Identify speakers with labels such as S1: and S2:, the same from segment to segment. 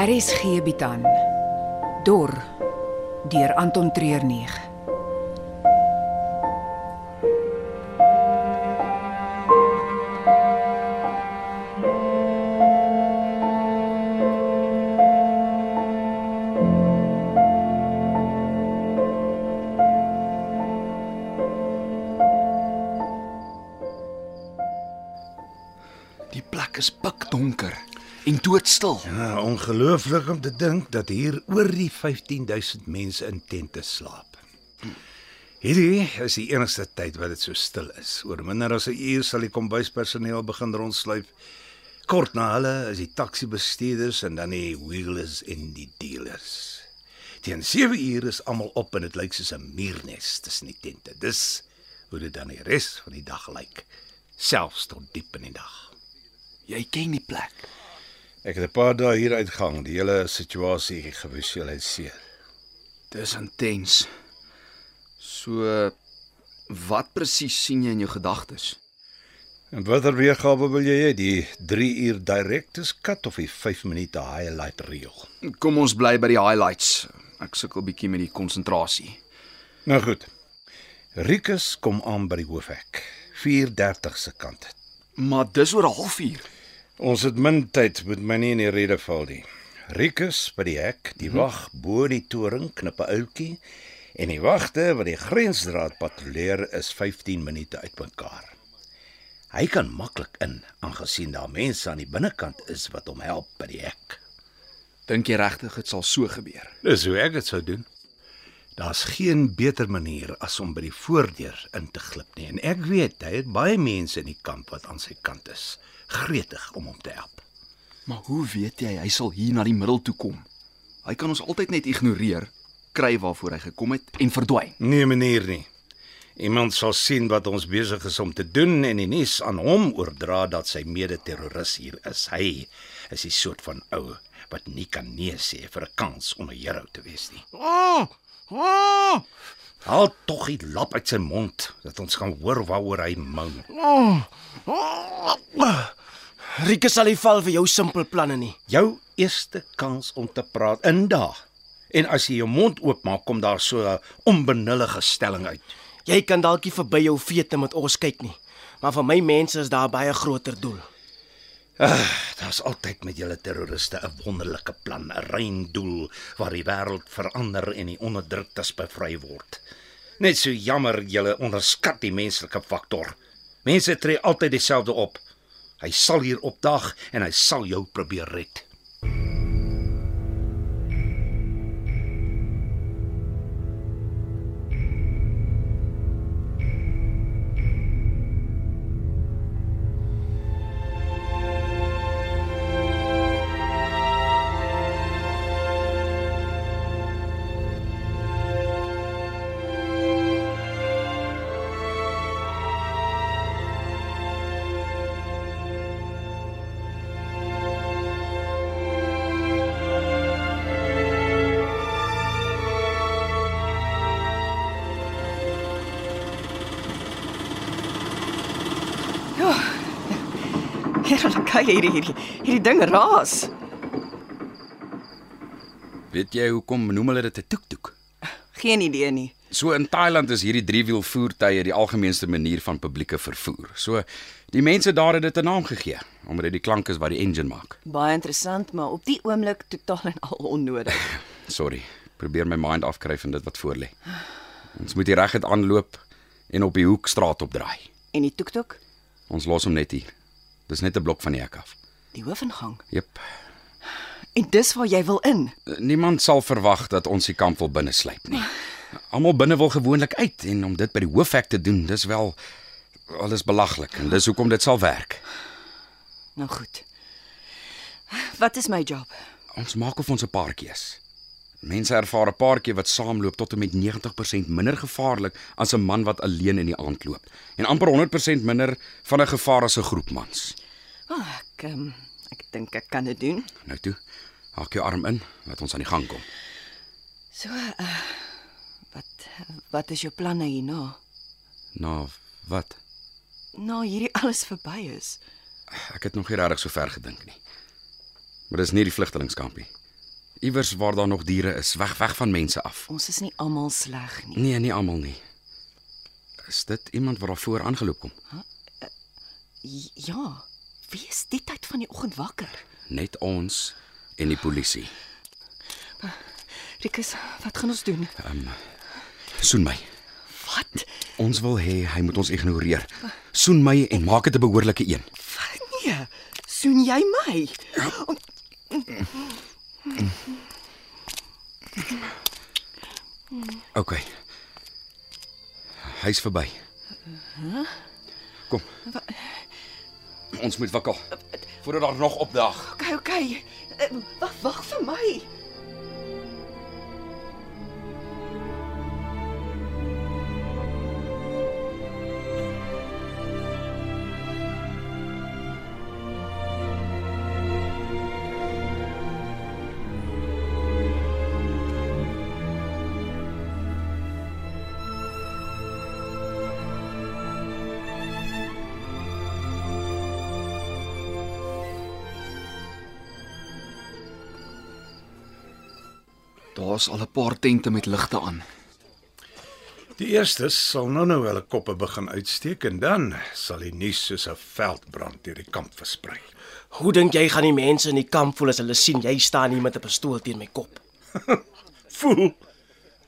S1: RSG bied aan Dor deur Anton Treurnig.
S2: Die plek is pikdonker en doodstil.
S3: Ja, ongelooflik om te dink dat hier oor die 15000 mense in tente slaap. Hierdie is die enigste tyd wat dit so stil is. Oor minder as 'n uur sal die kombuispersoneel begin rondsluip. Kort na hulle is die taxi-bestuurders en dan die wheelers en die dealers. Teen 7 uur is almal op en dit lyk soos 'n muurnes tussen die tente. Dis hoe dit dan die res van die dag lyk, selfs tot diep in die dag.
S2: Jy ken die plek.
S3: Ek het 'n paar dae hier uitgang, die hele situasie gevisualiseer.
S2: Dis intens. So wat presies sien jy in jou gedagtes?
S3: En watter weergawe wil jy hê? Die 3 uur director's cut of die 5 minute highlight reel?
S2: Kom ons bly by die highlights. Ek sukkel bietjie met die konsentrasie.
S3: Nou goed. Rikus kom aan by die hoofhek. 4:30 se kant.
S2: Maar dis oor 'n halfuur.
S3: Ons het min tyd, moet my nie in die rede val nie. Rikus by die hek, die wag bo die toring knip 'n outjie en die wagte wat die grensdraad patrolleer is 15 minute uitmekaar. Hy kan maklik in aangesien daar mense aan die binnekant is wat hom help by die hek.
S2: Dink jy regtig dit sal so gebeur?
S3: Dis hoe ek dit sou doen. Daar's geen beter manier as om by die voordeur in te glip nie. En ek weet hy het baie mense in die kamp wat aan sy kant is, gretig om hom te help.
S2: Maar hoe weet jy hy sal hier na die middel toe kom? Hy kan ons altyd net ignoreer, kry waarvoor hy gekom het en verdwyn.
S3: Nee, meneer nie. Iemand sal sien wat ons besig is om te doen en die nuus aan hom oordra dat sy mede-terroris hier is. Hy is die soort van ou wat nie kan nee sê vir 'n kans om 'n hero te wees nie.
S4: Oh! Oh!
S3: Haal tog die lap uit sy mond dat ons kan hoor waaroor hy moan.
S4: Rieke sal nie val vir jou simpel planne nie.
S3: Jou eerste kans om te praat in daag. En as jy jou mond oopmaak, kom daar so 'n onbenullige stelling uit.
S4: Jy kan dalk nie verby jou vete met ons kyk nie. Maar vir my mense is daar baie groter doel.
S3: Daar's altyd met julle terroriste 'n wonderlike plan, 'n rein doel waar die wêreld verander en die onderdruktes bevry word. Net so jammer julle onderskat die menslike faktor. Mense tree altyd dieselfde op. Hy sal hier opdag en hy sal jou probeer red.
S5: Kyk hierdie hierdie hierdie ding raas.
S6: Weet jy hoekom noem hulle dit 'n toektoek?
S5: Geen idee nie.
S6: So in Thailand is hierdie driewiel voertuie die algemeenste manier van publieke vervoer. So die mense daar het dit 'n naam gegee omdat dit die klank is wat die engine maak.
S5: Baie interessant, maar op die oomblik totaal en al onnodig.
S6: Sorry, probeer my mind afkry van dit wat voor lê. Ons moet hier reguit aanloop en op die hoekstraat opdraai.
S5: En die toektok,
S6: Ons los hom net hier. Dis net 'n blok van die hek af.
S5: die hoofingang.
S6: Jep.
S5: En dis waar jy wil in.
S6: Niemand sal verwag dat ons die kamp wil binne sluip nie. Almal binne wil gewoonlik uit en om dit by die hoofhek te doen, dis wel alles belaglik en dis hoekom dit sal werk.
S5: Nou goed. Wat is my job?
S6: Ons maak of ons 'n paartjie is. Mense ervaar 'n paartjie wat saamloop tot en met 90% minder gevaarlik as 'n man wat alleen in die aand loop en amper 100% minder van 'n gevaar as 'n groep mans.
S5: Oh, ek um, ek dink ek kan dit doen.
S6: Nou toe, haak jou arm in, laat ons aan die gang kom.
S5: So, uh, wat wat is jou planne hierna?
S6: Nou, wat?
S5: Nou hierdie alles verby is.
S6: Ek het nog nie regtig so ver gedink nie. Maar dis nie die vlugtelingskampie. Iewers waar daar nog diere is, weg weg van mense af.
S5: Ons is nie almal sleg nie.
S6: Nee, nie almal nie. Is dit iemand wat daar voor aangeloop kom?
S5: J- Ja. Wie is die tyd van die oggend wakker?
S6: Net ons en die polisie.
S5: Rikus, wat gaan ons doen?
S6: Soen my.
S5: Wat?
S6: Ons wil hê hy moet ons ignoreer. Soen my en maak dit 'n behoorlike een.
S5: Nee. Soen jy my?
S6: OK. Hy's verby. Kom. Ons moet wakkel. Voordat daar nog opdaag.
S5: Okay, okay. Eh, Wag, wag vir my.
S2: Daar's al 'n paar tente met ligte aan.
S3: Die eerstes sal nou nou hulle koppe begin uitsteek en dan sal die nuus soos 'n veldbrand deur die kamp versprei.
S4: Hoe dink jy gaan die mense in die kamp voel as hulle sien jy staan hier met 'n pistool teen my kop?
S3: Voel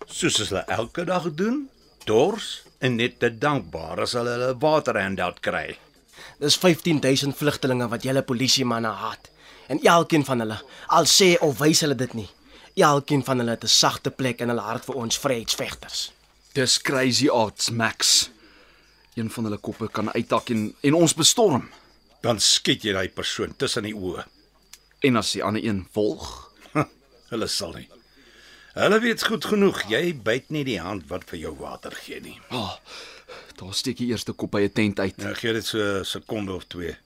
S3: soos hulle elke dag doen, dors en net te dankbaar as hulle hulle waterhandout kry.
S4: Dis 15000 vlugtelinge wat julle polisiemanne haat. En elkeen van hulle, al sê of wys hulle dit nie, elkeen van hulle het 'n sagte plek in hulle hart vir ons vryheidsvegters.
S2: Dis crazy odds, Max. Een van hulle koppe kan uittak en en ons bestorm.
S3: Dan skiet jy daai persoon tussen die oë.
S2: En as die ander een volg,
S3: Hulle sal nie. Hulle weet goed genoeg jy byt nie die hand wat vir jou water gee nie.
S2: ah, oh, daar steek die eerste kop by 'n tent uit.
S3: Nou gee dit so 'n sekonde of twee.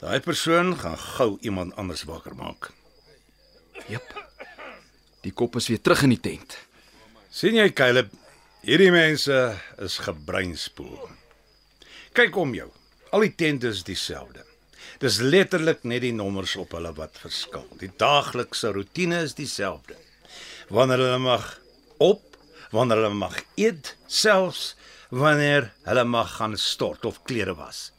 S3: Daai persoon gaan gou iemand anders wakker maak.
S2: Jep. Die kop is weer terug in die tent.
S3: sien jy Caleb, hierdie mense is gebreinspoel. Kyk om jou. Al die tente is dieselfde. Dis letterlik net die nommers op hulle wat verskil. Die daaglikse roetine is dieselfde. Wanneer hulle mag op, wanneer hulle mag eet, selfs wanneer hulle mag gaan stort of klere was.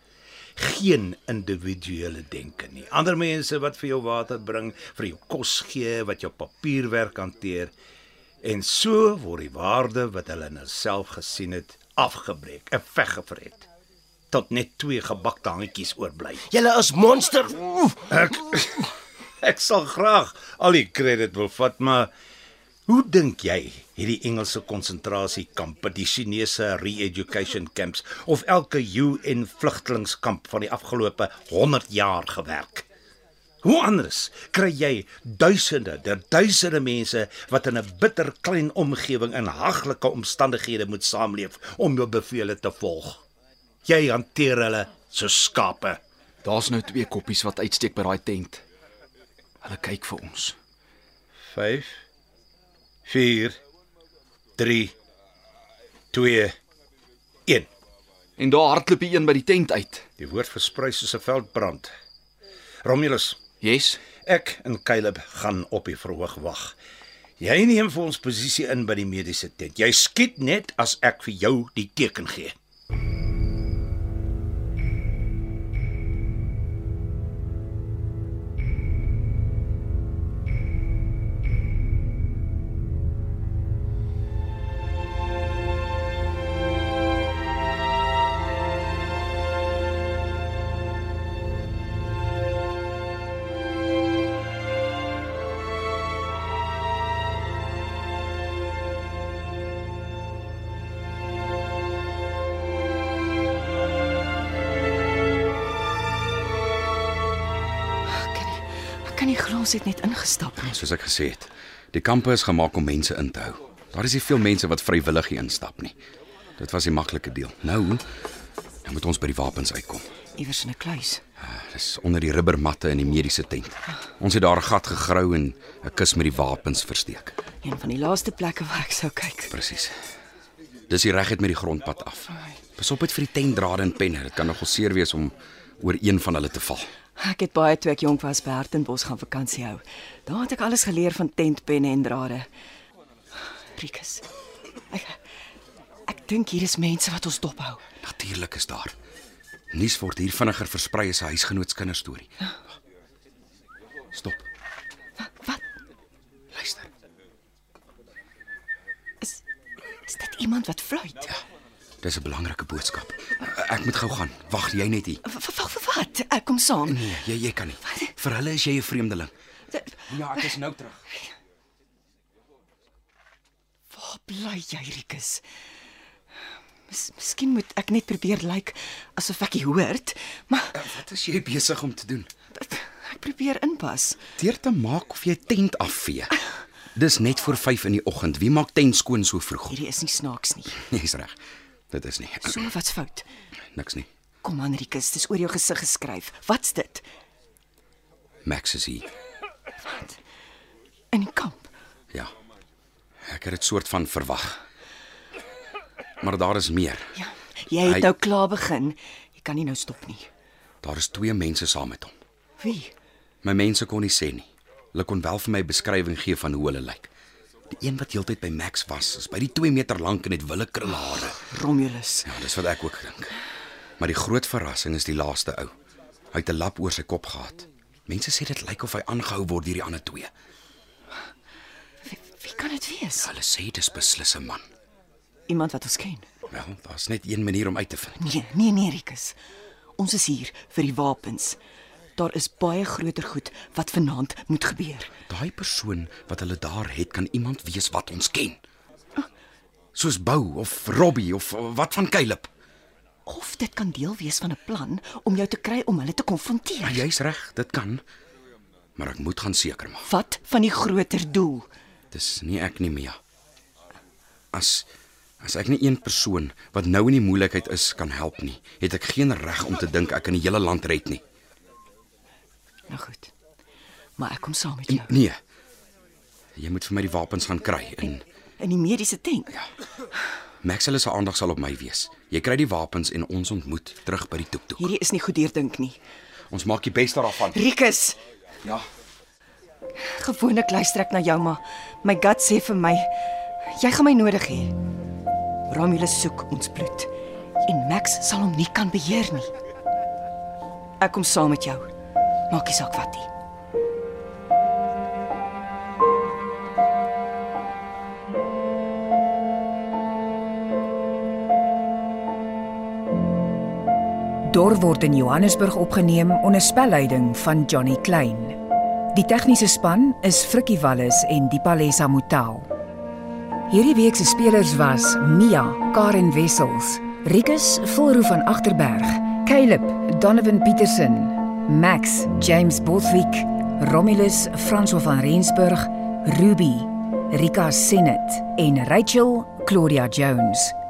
S3: Geen individuele denke nie. Ander mense wat vir jou water bring, vir jou kos gee, wat jou papierwerk hanteer. En so word die waarde wat hulle in hulself gesien het afgebreek, 'n veggevret tot net twee gebakte hangetjies oorbly.
S4: Julle is monster.
S3: Ek ek sal graag al die krediet wil vat, maar hoe dink jy het die Engelse konsentrasiekampe, die Chinese re-education camps of elke UN vlugtelingkamp van die afgelope 100 jaar gewerk? Hoe anders kry jy duisende, der duisende mense wat in 'n bitter klein omgewing in haglike omstandighede moet saamleef om jou bevele te volg? Jy hanteer hulle so skape.
S2: Daar's nou twee koppies wat uitsteek by daai tent. Hulle kyk vir ons.
S3: 5 4 3 2 1
S2: En daar hardloop die een by die tent uit.
S3: Die woord versprei soos 'n veldbrand. Romulus,
S2: Yes.
S3: ek en Caleb gaan op die verhoog wag. Jy neem vir ons posisie in by die mediese tent. Jy skiet net as ek vir jou die teken gee.
S5: Kan nie glo ons het net ingestap nie.
S6: Soos ek gesê het, die kampe is gemaak om mense in te hou. Daar is nie veel mense wat vrywillig hier instap nie. Dit was die maklike deel. Nou, nou moet ons by die wapens uitkom.
S5: Iewers in 'n kluis.
S6: Dis onder die rubbermatte in die mediese tent. Ons het daar 'n gat gegrou en 'n kus met die wapens versteek.
S5: Een van die laaste plekke waar ek sou kyk.
S6: Presies. Dis die reguit met die grondpad af. Pas op met vir die tentdrade en penne. Dit kan nogal seer wees om oor een van hulle te val.
S5: Ek het baie toe ek jonk was by Hartenbos gaan vakansie hou. Daar het ek alles geleer van tentpenne en drade. Rikus. Ek ek dink hier is mense wat ons dophou.
S6: Natuurlik is daar. Nuus word hier vinniger versprei as 'n huisgenootskinder storie. Stop.
S5: Wat?
S6: Luister.
S5: Is is dit iemand wat fluit?
S6: Ja. Dis 'n belangrike boodskap. Ek moet gou gaan. Wag jy net hier.
S5: Wat? Wat? Ek kom saam.
S6: Nee, jy jy kan nie. Vir hulle is jy 'n vreemdeling. Ja, ek is nou terug.
S5: Waar bly jy, Rikus? Mis, miskien moet ek net probeer lyk asof ek jy hoort, maar
S6: Wat is jy besig om te doen?
S5: ek probeer inpas.
S6: Deur te maak of jy tent afvee. Dis net voor 5 in die oggend. Wie maak tent skoon so vroeg?
S5: Hierdie is nie snaaks nie.
S6: Jy's reg. Dit is nie.
S5: So wat's fout?
S6: Niks nie.
S5: Kom aan, Rikus, dis oor jou gesig geskryf. Wat's dit?
S6: Max is hier.
S5: In die kamp.
S6: Ja. Ek het dit soort van verwag. Maar daar is meer.
S5: Ja. Jy het
S6: Hy-
S5: nou klaar begin. Jy kan nie nou stop nie.
S6: Daar is twee mense saam met hom.
S5: Wie?
S6: My mense kon nie sê nie. Hulle kon wel vir my beskrywing gee van hoe hulle lyk. Die een wat heeltyd by Max was, is by die 2 meter lank en het wille krulhare.
S5: Romulus.
S6: Ja, dis wat ek ook dink. Maar die groot verrassing is die laaste ou. Hy het 'n lap oor sy kop gehad. Mense sê dit lyk of hy aangehou word deur die ander twee.
S5: Wie, wie kan dit wees?
S6: Hulle sê dis beslis 'n man.
S5: Iemand wat ons ken.
S6: Wel, daar's net een manier om uit te vind.
S5: Nee, nee, nee, Rikus. Ons is hier vir die wapens. Daar is baie groter goed wat vanaand moet gebeur.
S6: Daai persoon wat hulle daar het, kan iemand wees wat ons ken. Soos Bou of Robbie of wat van Caleb.
S5: Of dit kan deel wees van 'n plan om jou te kry om hulle te
S6: Ja,
S5: konfronteer.
S6: jy's reg, dit kan. Maar ek moet gaan seker maak.
S5: Wat van die groter doel?
S6: Dis nie ek nie meer. As as ek nie een persoon wat nou in die moeilikheid is kan help nie, het ek geen reg om te dink ek kan die hele land red nie.
S5: Nou goed. Maar ek kom saam met jou.
S6: Nee. Jy moet vir my die wapens gaan kry en
S5: In die mediese tent.
S6: ja. Maxwell se aandag sal op my wees. Jy kry die wapens en ons ontmoet terug by die toektoek.
S5: Hierdie is nie goed deurdink nie.
S6: Ons maak die beste daarvan.
S5: Rikus,
S6: Ja.
S5: gewoonlik luister ek na jou maar my gut sê vir my jy gaan my nodig hê. Romulus soek ons bloed en Max sal hom nie kan beheer nie. Ek kom saam met jou. Maak nie saak wat nie.
S1: Dor word in Johannesburg opgeneem onder spelleiding van Johnny Klein. Die tegniese span is Frikkie Wallis en Dipalesa Motelo. Hierdie week se spelers was Mia, Karen Wessels, Rikus Volroo van Agterberg, Caleb, Donovan Petersen, Max, James Bothwick, Romulus, François van Rensburg, Ruby, Rika Senet en Rachel, Claudia Jones.